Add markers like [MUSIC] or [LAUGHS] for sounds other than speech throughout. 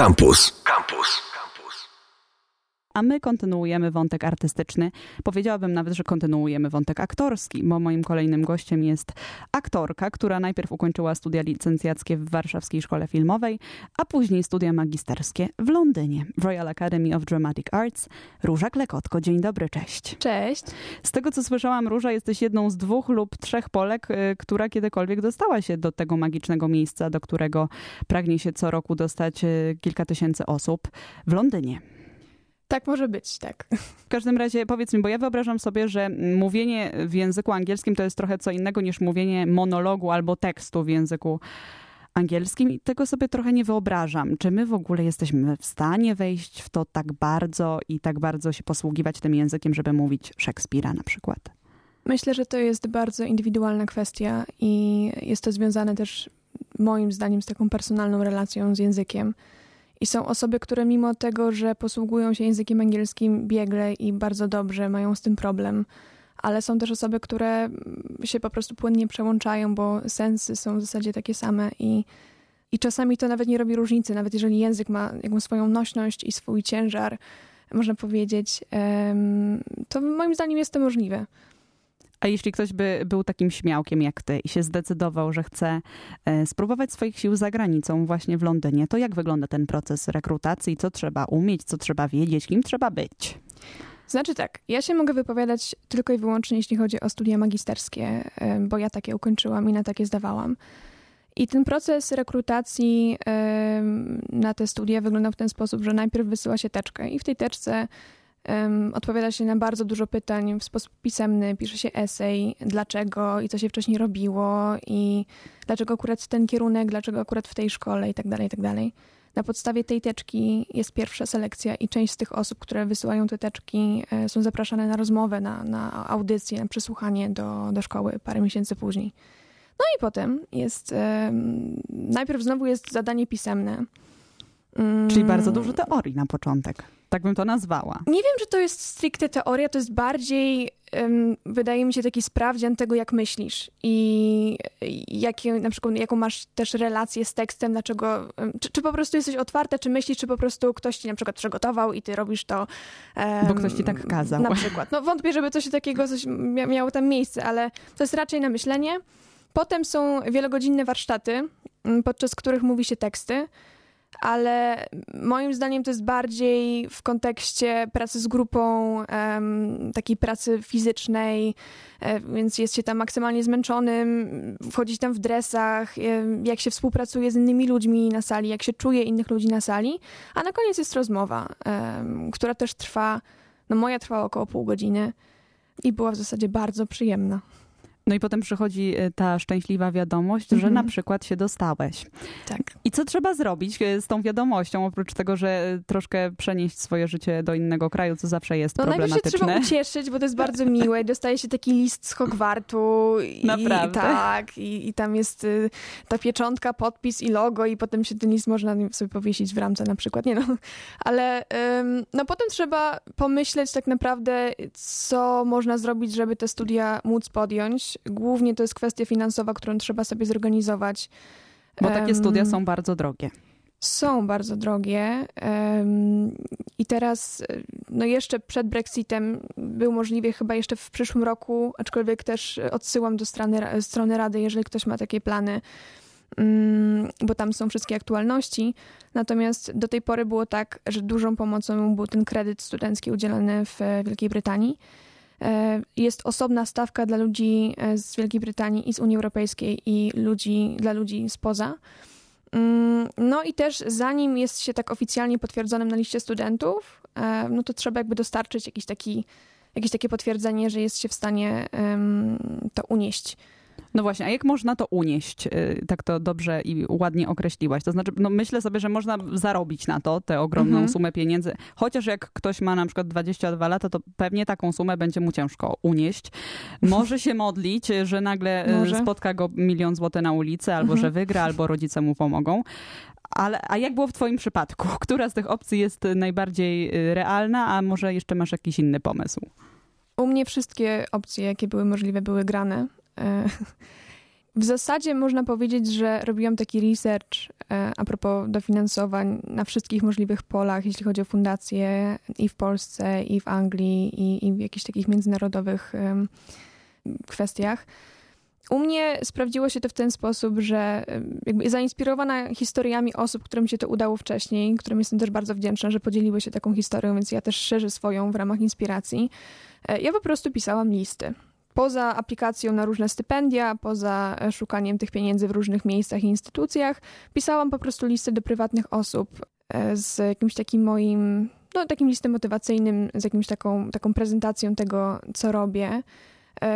Campus. Campus. A my kontynuujemy wątek artystyczny. Powiedziałabym nawet, że kontynuujemy wątek aktorski, bo moim kolejnym gościem jest aktorka, która najpierw ukończyła studia licencjackie w Warszawskiej Szkole Filmowej, a później studia magisterskie w Londynie, w Royal Academy of Dramatic Arts. Róża Klekotko, dzień dobry, cześć. Cześć. Z tego co słyszałam, Róża, jesteś jedną z dwóch lub trzech Polek, y, która kiedykolwiek dostała się do tego magicznego miejsca, do którego pragnie się co roku dostać y, kilka tysięcy osób w Londynie. Tak może być, tak. W każdym razie powiedz mi, bo ja wyobrażam sobie, że mówienie w języku angielskim to jest trochę co innego niż mówienie monologu albo tekstu w języku angielskim i tego sobie trochę nie wyobrażam. Czy my w ogóle jesteśmy w stanie wejść w to tak bardzo i tak bardzo się posługiwać tym językiem, żeby mówić Szekspira na przykład? Myślę, że to jest bardzo indywidualna kwestia i jest to związane też moim zdaniem z taką personalną relacją z językiem. I są osoby, które mimo tego, że posługują się językiem angielskim biegle i bardzo dobrze, mają z tym problem. Ale są też osoby, które się po prostu płynnie przełączają, bo sensy są w zasadzie takie same i, i czasami to nawet nie robi różnicy. Nawet jeżeli język ma jakąś swoją nośność i swój ciężar, można powiedzieć, to moim zdaniem jest to możliwe. A jeśli ktoś by był takim śmiałkiem jak ty i się zdecydował, że chce e, spróbować swoich sił za granicą, właśnie w Londynie, to jak wygląda ten proces rekrutacji? Co trzeba umieć, co trzeba wiedzieć, kim trzeba być? Znaczy tak, ja się mogę wypowiadać tylko i wyłącznie jeśli chodzi o studia magisterskie, e, bo ja takie ukończyłam i na takie zdawałam. I ten proces rekrutacji na te studia wyglądał w ten sposób, że najpierw wysyła się teczkę i w tej teczce Um, odpowiada się na bardzo dużo pytań w sposób pisemny, pisze się esej, dlaczego i co się wcześniej robiło i dlaczego akurat ten kierunek, dlaczego akurat w tej szkole i tak dalej, i tak dalej. Na podstawie tej teczki jest pierwsza selekcja i część z tych osób, które wysyłają te teczki, e, są zapraszane na rozmowę, na, na audycję, na przesłuchanie do, do szkoły parę miesięcy później. No i potem jest, um, najpierw znowu jest zadanie pisemne. Czyli bardzo dużo teorii na początek. Tak bym to nazwała. Nie wiem, czy to jest stricte teoria, to jest bardziej, um, wydaje mi się, taki sprawdzian tego, jak myślisz i jakie, na przykład, jaką masz też relację z tekstem, dlaczego, um, czy, czy, po prostu jesteś otwarta, czy myślisz, czy po prostu ktoś ci na przykład przygotował i ty robisz to. Um, Bo ktoś ci tak kazał. Na przykład. No wątpię, żeby coś takiego coś miało tam miejsce, ale to jest raczej na myślenie. Potem są wielogodzinne warsztaty, podczas których mówi się teksty ale moim zdaniem to jest bardziej w kontekście pracy z grupą, um, takiej pracy fizycznej, e, więc jest się tam maksymalnie zmęczonym, wchodzić tam w dresach, e, jak się współpracuje z innymi ludźmi na sali, jak się czuje innych ludzi na sali, a na koniec jest rozmowa, um, która też trwa, no moja trwała około pół godziny i była w zasadzie bardzo przyjemna. No i potem przychodzi e, ta szczęśliwa wiadomość, mhm. że na przykład się dostałeś. Tak. I co trzeba zrobić e, z tą wiadomością, oprócz tego, że e, troszkę przenieść swoje życie do innego kraju, co zawsze jest no, problematyczne? No najpierw się trzeba ucieszyć, bo to jest bardzo miłe. Dostaje się taki list z Hogwartu. I, Naprawdę? Tak. I, I tam jest y, ta pieczątka, podpis i logo i potem się ten list można sobie powiesić w ramce na przykład. Nie no. Ale ym, no potem trzeba pomyśleć tak naprawdę, co można zrobić, żeby te studia móc podjąć Głównie to jest kwestia finansowa, którą trzeba sobie zorganizować. Bo takie studia są bardzo drogie. Są bardzo drogie. I teraz, no jeszcze przed Brexitem był możliwie chyba jeszcze w przyszłym roku, aczkolwiek też odsyłam do strony, strony Rady, jeżeli ktoś ma takie plany, mm, bo tam są wszystkie aktualności. Natomiast do tej pory było tak, że dużą pomocą był ten kredyt studencki udzielany w Wielkiej Brytanii. E, jest osobna stawka dla ludzi e, z Wielkiej Brytanii i z Unii Europejskiej i ludzi, dla ludzi spoza. Mm, no i też zanim jest się tak oficjalnie potwierdzonym na liście studentów, e, no to trzeba jakby dostarczyć jakiś taki, jakieś takie potwierdzenie, że jest się w stanie to unieść. No właśnie, a jak można to unieść? Y, tak to dobrze i ładnie określiłaś. To znaczy, no myślę sobie, że można zarobić na to tę ogromną mhm. sumę pieniędzy. Chociaż jak ktoś ma na przykład 22 lata, to pewnie taką sumę będzie mu ciężko unieść. Może się [LAUGHS] modlić, że nagle y, Może. spotka go milion złotych na ulicy, albo mhm. że wygra, albo rodzice mu pomogą. Ale, a jak było w Twoim przypadku? [LAUGHS] Która z tych opcji jest najbardziej y, realna, a może jeszcze masz jakiś inny pomysł? U mnie wszystkie opcje, jakie były możliwe, były grane. E, [LAUGHS] W zasadzie można powiedzieć, że robiłam taki research e, a propos dofinansowań na wszystkich możliwych polach, jeśli chodzi o fundacje i w Polsce, i w Anglii, i, i w jakichś takich międzynarodowych kwestiach. U mnie sprawdziło się to w ten sposób, że jakby zainspirowana historiami osób, którym się to udało wcześniej, którym jestem też bardzo wdzięczna, że podzieliły się taką historią, więc ja też szerzę swoją w ramach inspiracji. E, ja po prostu pisałam listy. Poza aplikacją na różne stypendia, poza e, szukaniem tych pieniędzy w różnych miejscach i instytucjach, pisałam po prostu listy do prywatnych osób e, z jakimś takim moim, no takim listem motywacyjnym, z jakimś taką, taką prezentacją tego, co robię,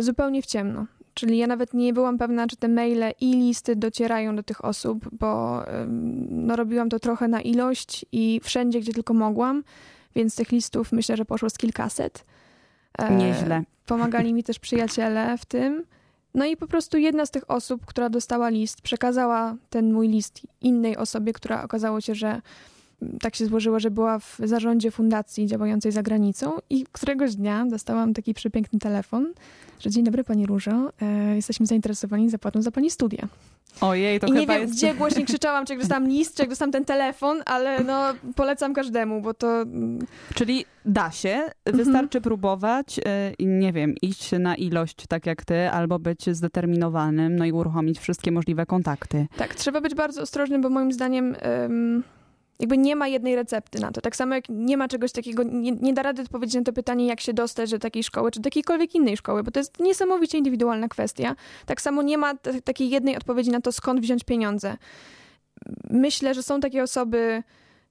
zupełnie w ciemno. Czyli ja nawet nie byłam pewna, czy te maile i listy docierają do tych osób, bo no, robiłam to trochę na ilość i wszędzie, gdzie tylko mogłam, więc tych listów myślę, że poszło z kilkaset. E, Nieźle. Pomagali mi też przyjaciele w tym. No i po prostu jedna z tych osób, która dostała list, przekazała ten mój list innej osobie, która okazało się, że tak się złożyło, że była w zarządzie fundacji działającej za granicą i któregoś dnia dostałam taki przepiękny telefon, że dzień dobry pani Różo, e, jesteśmy zainteresowani zapłatą za pani studia. Ojej, to I chyba nie wiem, jest... gdzie głośniej krzyczałam, czy jak dostałam list, czy jak dostałam ten telefon, ale no polecam każdemu, bo to... Mm, Czyli da się, mhm. wystarczy próbować e, i nie wiem, iść na ilość tak jak ty, albo być zdeterminowanym, no i uruchomić wszystkie możliwe kontakty. Tak, trzeba być bardzo ostrożnym, bo moim zdaniem... jakby nie ma jednej recepty na to. Tak samo jak nie ma czegoś takiego, nie, nie da rady odpowiedzieć na to pytanie, jak się dostać do takiej szkoły, czy do jakiejkolwiek innej szkoły, bo to jest niesamowicie indywidualna kwestia. Tak samo nie ma takiej jednej odpowiedzi na to, skąd wziąć pieniądze. Myślę, że są takie osoby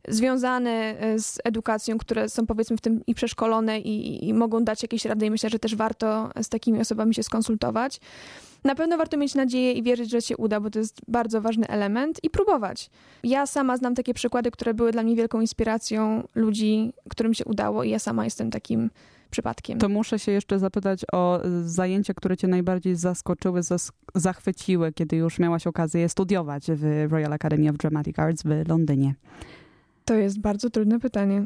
związane e, z edukacją, które są powiedzmy w tym i przeszkolone i, i mogą dać jakieś rady i myślę, że też warto z takimi osobami się skonsultować. Na pewno warto mieć nadzieję i wierzyć, że się uda, bo to jest bardzo ważny element i próbować. Ja sama znam takie przykłady, które były dla mnie wielką inspiracją ludzi, którym się udało i ja sama jestem takim przypadkiem. To muszę się jeszcze zapytać o zajęcia, które cię najbardziej zaskoczyły, zas zachwyciły, kiedy już miałaś okazję studiować w Royal Academy of Dramatic Arts w Londynie. To jest bardzo trudne pytanie.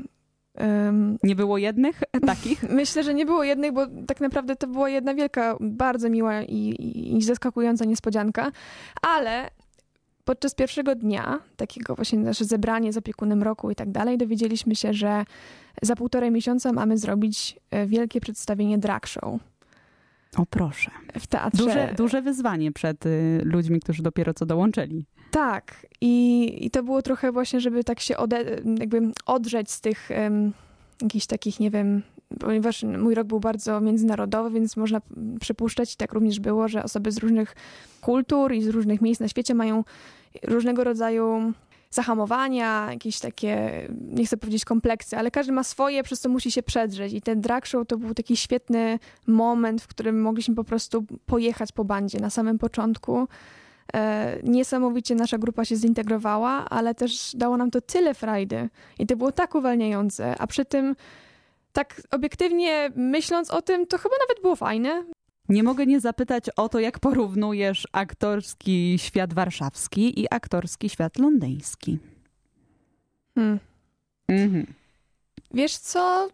Um, nie było jednych takich? [LAUGHS] Myślę, że nie było jednych, bo tak naprawdę to była jedna wielka, bardzo miła i, i, i zaskakująca niespodzianka, ale podczas pierwszego dnia, takiego właśnie nasze zebranie z opiekunem roku i tak dalej, dowiedzieliśmy się, że za półtorej miesiąca mamy zrobić e, wielkie przedstawienie drag show. O proszę. W teatrze. Duże, duże wyzwanie przed y, ludźmi, którzy dopiero co dołączyli. Tak. I, i to było trochę właśnie, żeby tak się ode, jakby odrzeć z tych um, jakichś takich, nie wiem, ponieważ mój rok był bardzo międzynarodowy, więc można przypuszczać, i tak również było, że osoby z różnych kultur i z różnych miejsc na świecie mają różnego rodzaju zahamowania, jakieś takie, nie chcę powiedzieć kompleksy, ale każdy ma swoje, przez co musi się przedrzeć. I ten drag show to był taki świetny moment, w którym mogliśmy po prostu pojechać po bandzie na samym początku. E, niesamowicie nasza grupa się zintegrowała, ale też dało nam to tyle frajdy i to było tak uwalniające, a przy tym tak obiektywnie myśląc o tym, to chyba nawet było fajne. Nie mogę nie zapytać o to, jak porównujesz aktorski świat warszawski i aktorski świat londyński. Hmm. Mhm. Wiesz co?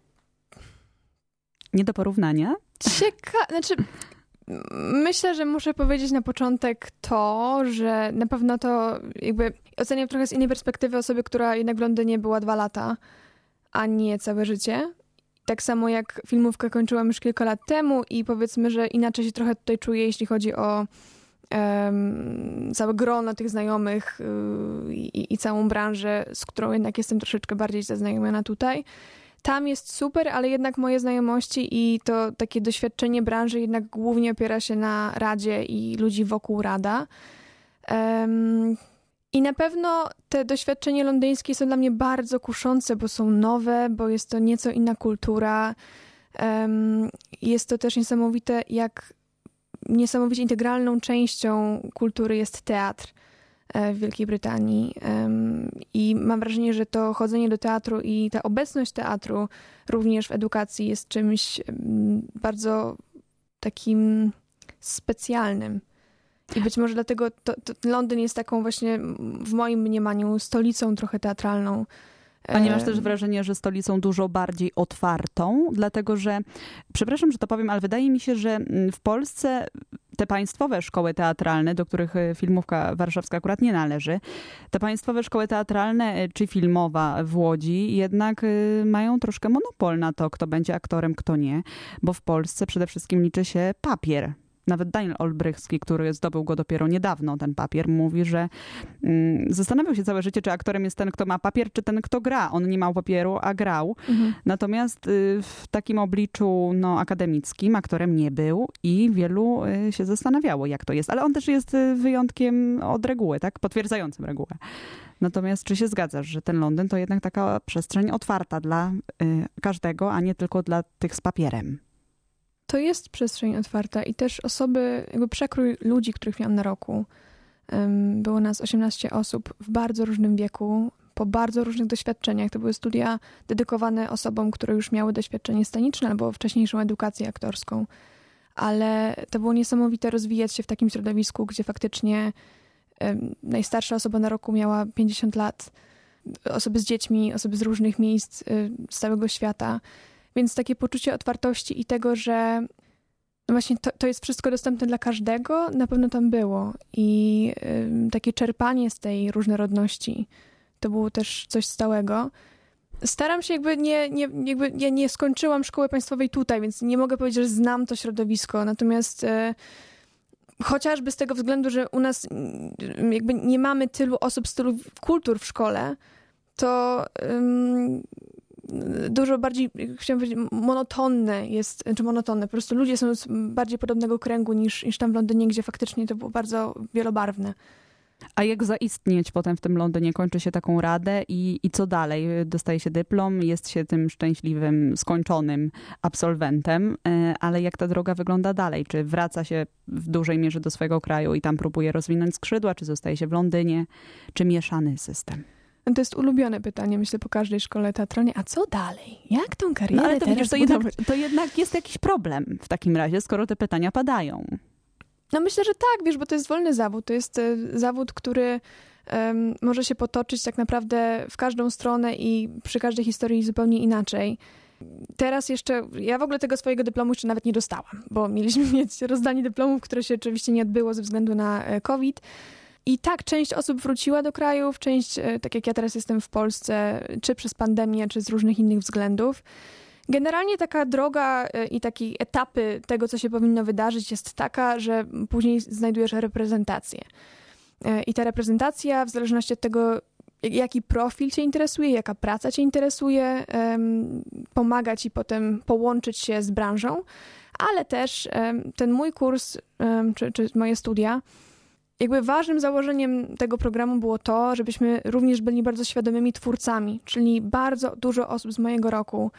Nie do porównania? Cieka... Znaczy, myślę, że muszę powiedzieć na początek to, że na pewno to jakby oceniam trochę z innej perspektywy osoby, która jednak w Londynie była dwa lata, a nie całe życie. Tak samo jak filmówkę kończyłam już kilka lat temu i powiedzmy, że inaczej się trochę tutaj czuję, jeśli chodzi o um, całe grono tych znajomych yy, i, całą branżę, z którą jednak jestem troszeczkę bardziej zaznajomiona tutaj. Tam jest super, ale jednak moje znajomości i to takie doświadczenie branży jednak głównie opiera się na radzie i ludzi wokół rada. Um, i na pewno te doświadczenia londyńskie są dla mnie bardzo kuszące, bo są nowe, bo jest to nieco inna kultura. Jest to też niesamowite, jak niesamowicie integralną częścią kultury jest teatr w Wielkiej Brytanii. I mam wrażenie, że to chodzenie do teatru i ta obecność teatru również w edukacji jest czymś bardzo takim specjalnym. I być może dlatego to, to Londyn jest taką właśnie, w moim mniemaniu, stolicą trochę teatralną. A nie masz też wrażenia, że stolicą dużo bardziej otwartą? Dlatego, że, przepraszam, że to powiem, ale wydaje mi się, że mm, w Polsce te państwowe szkoły teatralne, do których y, filmówka warszawska akurat nie należy, te państwowe szkoły teatralne y, czy filmowa w Łodzi jednak y, mają troszkę monopol na to, kto będzie aktorem, kto nie, bo w Polsce przede wszystkim liczy się papier nawet Daniel Olbrychski, który zdobył go dopiero niedawno, ten papier, mówi, że mm, zastanawiał się całe życie, czy aktorem jest ten, kto ma papier, czy ten, kto gra. On nie miał papieru, a grał. Mhm. Natomiast y, w takim obliczu no, akademickim aktorem nie był i wielu y, się zastanawiało, jak to jest. Ale on też jest y, wyjątkiem od reguły, tak? Potwierdzającym regułę. Natomiast czy się zgadzasz, że ten Londyn to jednak taka przestrzeń otwarta dla y, każdego, a nie tylko dla tych z papierem? To jest przestrzeń otwarta i też osoby, jakby przekrój ludzi, których miałam na roku. Było nas 18 osób w bardzo różnym wieku, po bardzo różnych doświadczeniach. To były studia dedykowane osobom, które już miały doświadczenie sceniczne albo wcześniejszą edukację aktorską. Ale to było niesamowite rozwijać się w takim środowisku, gdzie faktycznie najstarsza osoba na roku miała 50 lat, osoby z dziećmi, osoby z różnych miejsc y, z całego świata. Więc takie poczucie otwartości i tego, że no właśnie to, to jest wszystko dostępne dla każdego, na pewno tam było. I y, takie czerpanie z tej różnorodności to było też coś stałego. Staram się jakby nie, nie, jakby ja nie skończyłam szkoły państwowej tutaj, więc nie mogę powiedzieć, że znam to środowisko. Natomiast y, chociażby z tego względu, że u nas jakby nie mamy tylu osób z tylu kultur w szkole, to dużo bardziej, chciałam powiedzieć, monotonne jest, czy monotonne, po prostu ludzie są z bardziej podobnego kręgu niż, niż tam w Londynie, gdzie faktycznie to było bardzo wielobarwne. A jak zaistnieć potem w tym Londynie? Kończy się taką radę i, i co dalej? Dostaje się dyplom, jest się tym szczęśliwym, skończonym absolwentem, e, ale jak ta droga wygląda dalej? Czy wraca się w dużej mierze do swojego kraju i tam próbuje rozwinąć skrzydła, czy zostaje się w Londynie, czy mieszany system? To jest ulubione pytanie, myślę, po każdej szkole teatralnej. A co dalej? Jak tą karierę no, ale to, widzisz, to, jednak, to jednak jest jakiś problem w takim razie, skoro te pytania padają. No myślę, że tak, wiesz, bo to jest wolny zawód. To jest e, zawód, który um, może się potoczyć tak naprawdę w każdą stronę i przy każdej historii zupełnie inaczej. Teraz jeszcze, ja w ogóle tego swojego dyplomu jeszcze nawet nie dostałam, bo mieliśmy [LAUGHS] mieć rozdanie dyplomów, które się oczywiście nie odbyło ze względu na e, COVID. I tak, część osób wróciła do krajów, część, e, tak jak ja teraz jestem w Polsce, czy przez pandemię, czy z różnych innych względów. Generalnie taka droga e, i takie etapy tego, co się powinno wydarzyć, jest taka, że później znajdujesz reprezentację. E, I ta reprezentacja, w zależności od tego, jaki profil Cię interesuje, jaka praca Cię interesuje, pomaga Ci potem połączyć się z branżą, ale też ten mój kurs, czy, czy moje studia, jakby ważnym założeniem tego programu było to, żebyśmy również byli bardzo świadomymi twórcami, czyli bardzo dużo osób z mojego roku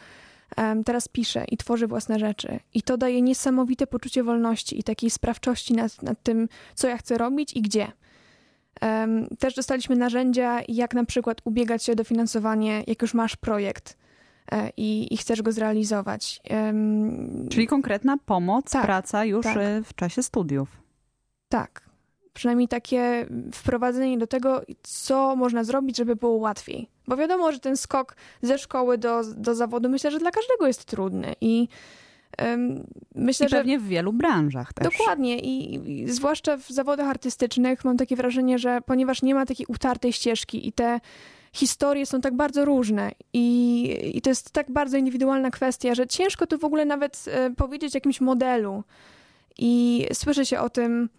um, teraz pisze i tworzy własne rzeczy. I to daje niesamowite poczucie wolności i takiej sprawczości nad, nad tym, co ja chcę robić i gdzie. Um, też dostaliśmy narzędzia, jak na przykład ubiegać się o dofinansowanie, jak już masz projekt e, i, i, chcesz go zrealizować. Um, Czyli konkretna pomoc, tak, praca już tak. E, w czasie studiów. Tak, przynajmniej takie wprowadzenie do tego, co można zrobić, żeby było łatwiej. Bo wiadomo, że ten skok ze szkoły do, do zawodu myślę, że dla każdego jest trudny i um, myślę, I pewnie że... w wielu branżach też. Dokładnie I, i zwłaszcza w zawodach artystycznych mam takie wrażenie, że ponieważ nie ma takiej utartej ścieżki i te historie są tak bardzo różne i, i to jest tak bardzo indywidualna kwestia, że ciężko tu w ogóle nawet e, powiedzieć jakimś modelu. I słyszy się o tym,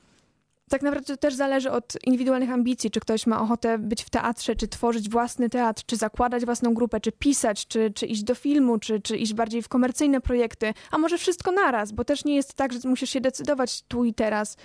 tak naprawdę to też zależy od indywidualnych ambicji, czy ktoś ma ochotę być w teatrze, czy tworzyć własny teatr, czy zakładać własną grupę, czy pisać, czy, czy iść do filmu, czy, czy iść bardziej w komercyjne projekty, a może wszystko naraz, bo też nie jest tak, że musisz się decydować tu i teraz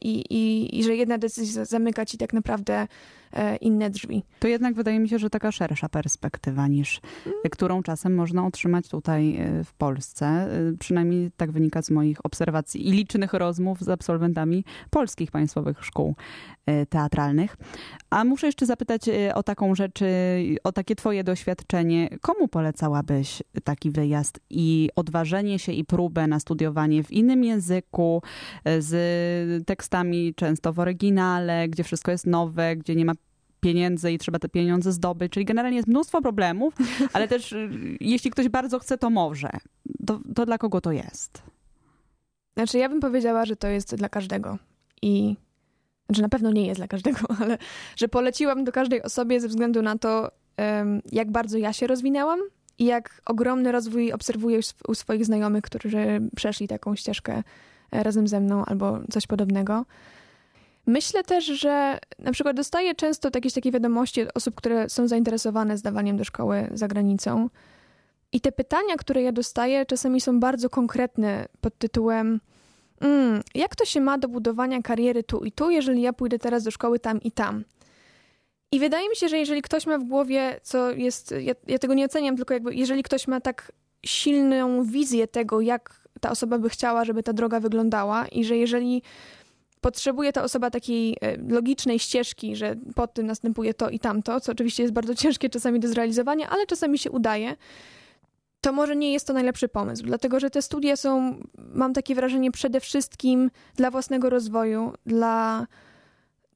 i, i, i że jedna decyzja zamyka ci tak naprawdę E, inne drzwi. To jednak wydaje mi się, że taka szersza perspektywa niż mm. którą czasem można otrzymać tutaj e, w Polsce. E, przynajmniej tak wynika z moich obserwacji i licznych rozmów z absolwentami polskich państwowych szkół teatralnych. A muszę jeszcze zapytać o taką rzecz, o takie twoje doświadczenie. Komu polecałabyś taki wyjazd i odważenie się i próbę na studiowanie w innym języku, z tekstami często w oryginale, gdzie wszystko jest nowe, gdzie nie ma pieniędzy i trzeba te pieniądze zdobyć. Czyli generalnie jest mnóstwo problemów, [LAUGHS] ale też jeśli ktoś bardzo chce, to może. To, to dla kogo to jest? Znaczy, ja bym powiedziała, że to jest dla każdego. I znaczy, na pewno nie jest dla każdego, [LAUGHS] ale że poleciłam do każdej osobie ze względu na to, jak bardzo ja się rozwinęłam i jak ogromny rozwój obserwuję u swoich znajomych, którzy przeszli taką ścieżkę e, razem ze mną albo coś podobnego. Myślę też, że na przykład dostaję często jakieś takie wiadomości od osób, które są zainteresowane zdawaniem do szkoły za granicą. I te pytania, które ja dostaję, czasami są bardzo konkretne pod tytułem mm, jak to się ma do budowania kariery tu i tu, jeżeli ja pójdę teraz do szkoły tam i tam? I wydaje mi się, że jeżeli ktoś ma w głowie, co jest, ja, ja tego nie oceniam, tylko jakby jeżeli ktoś ma tak silną wizję tego, jak ta osoba by chciała, żeby ta droga wyglądała i że jeżeli potrzebuje ta osoba takiej e, logicznej ścieżki, że po tym następuje to i tamto, co oczywiście jest bardzo [LAUGHS] ciężkie czasami do zrealizowania, ale czasami się udaje, to może nie jest to najlepszy pomysł, dlatego że te studia są, mam takie wrażenie, przede wszystkim dla własnego rozwoju, dla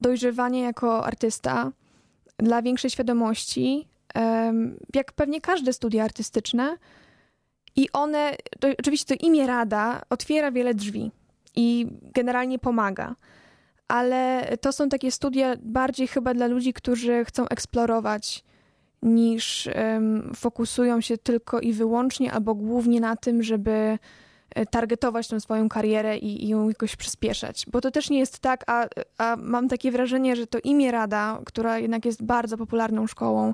dojrzewania jako artysta, dla większej świadomości, jak pewnie każde studia artystyczne. I one, to, oczywiście to imię Rada otwiera wiele drzwi i generalnie pomaga. Ale to są takie studia bardziej chyba dla ludzi, którzy chcą eksplorować, niż um, fokusują się tylko i wyłącznie albo głównie na tym, żeby targetować tą swoją karierę i, i, ją jakoś przyspieszać. Bo to też nie jest tak, a, a mam takie wrażenie, że to imię Rada, która jednak jest bardzo popularną szkołą,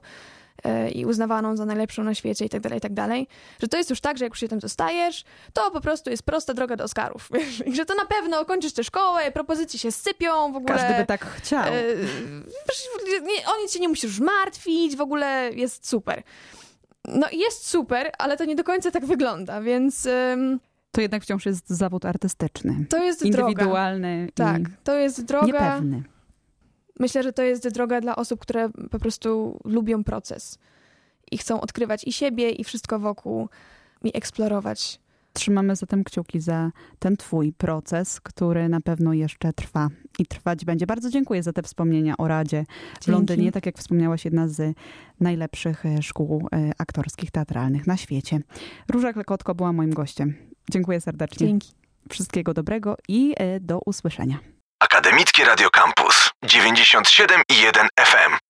E, i uznawaną za najlepszą na świecie i tak dalej, i tak dalej, że to jest już tak, że jak już się tam zostajesz, to po prostu jest prosta droga do Oscarów. [LAUGHS] I że to na pewno kończysz tę szkołę, propozycje się sypią w ogóle. Każdy by tak chciał. E, o nic się nie musisz martwić, w ogóle jest super. No i jest super, ale to nie do końca tak wygląda, więc... To jednak wciąż jest zawód artystyczny. To jest Indywidualny. Droga. Tak, to jest droga. Niepewny. Myślę, że to jest droga dla osób, które po prostu lubią proces i chcą odkrywać i siebie, i wszystko wokół, i eksplorować. Trzymamy zatem kciuki za ten Twój proces, który na pewno jeszcze trwa i trwać będzie. Bardzo dziękuję za te wspomnienia o Radzie w Londynie. Tak jak wspomniałaś, jedna z najlepszych e, szkół e, aktorskich, teatralnych na świecie. Róża Klekotko była moim gościem. Dziękuję serdecznie. Dzięki. Wszystkiego dobrego i e, do usłyszenia. Akademickie Radio Campus 97 i 1 FM.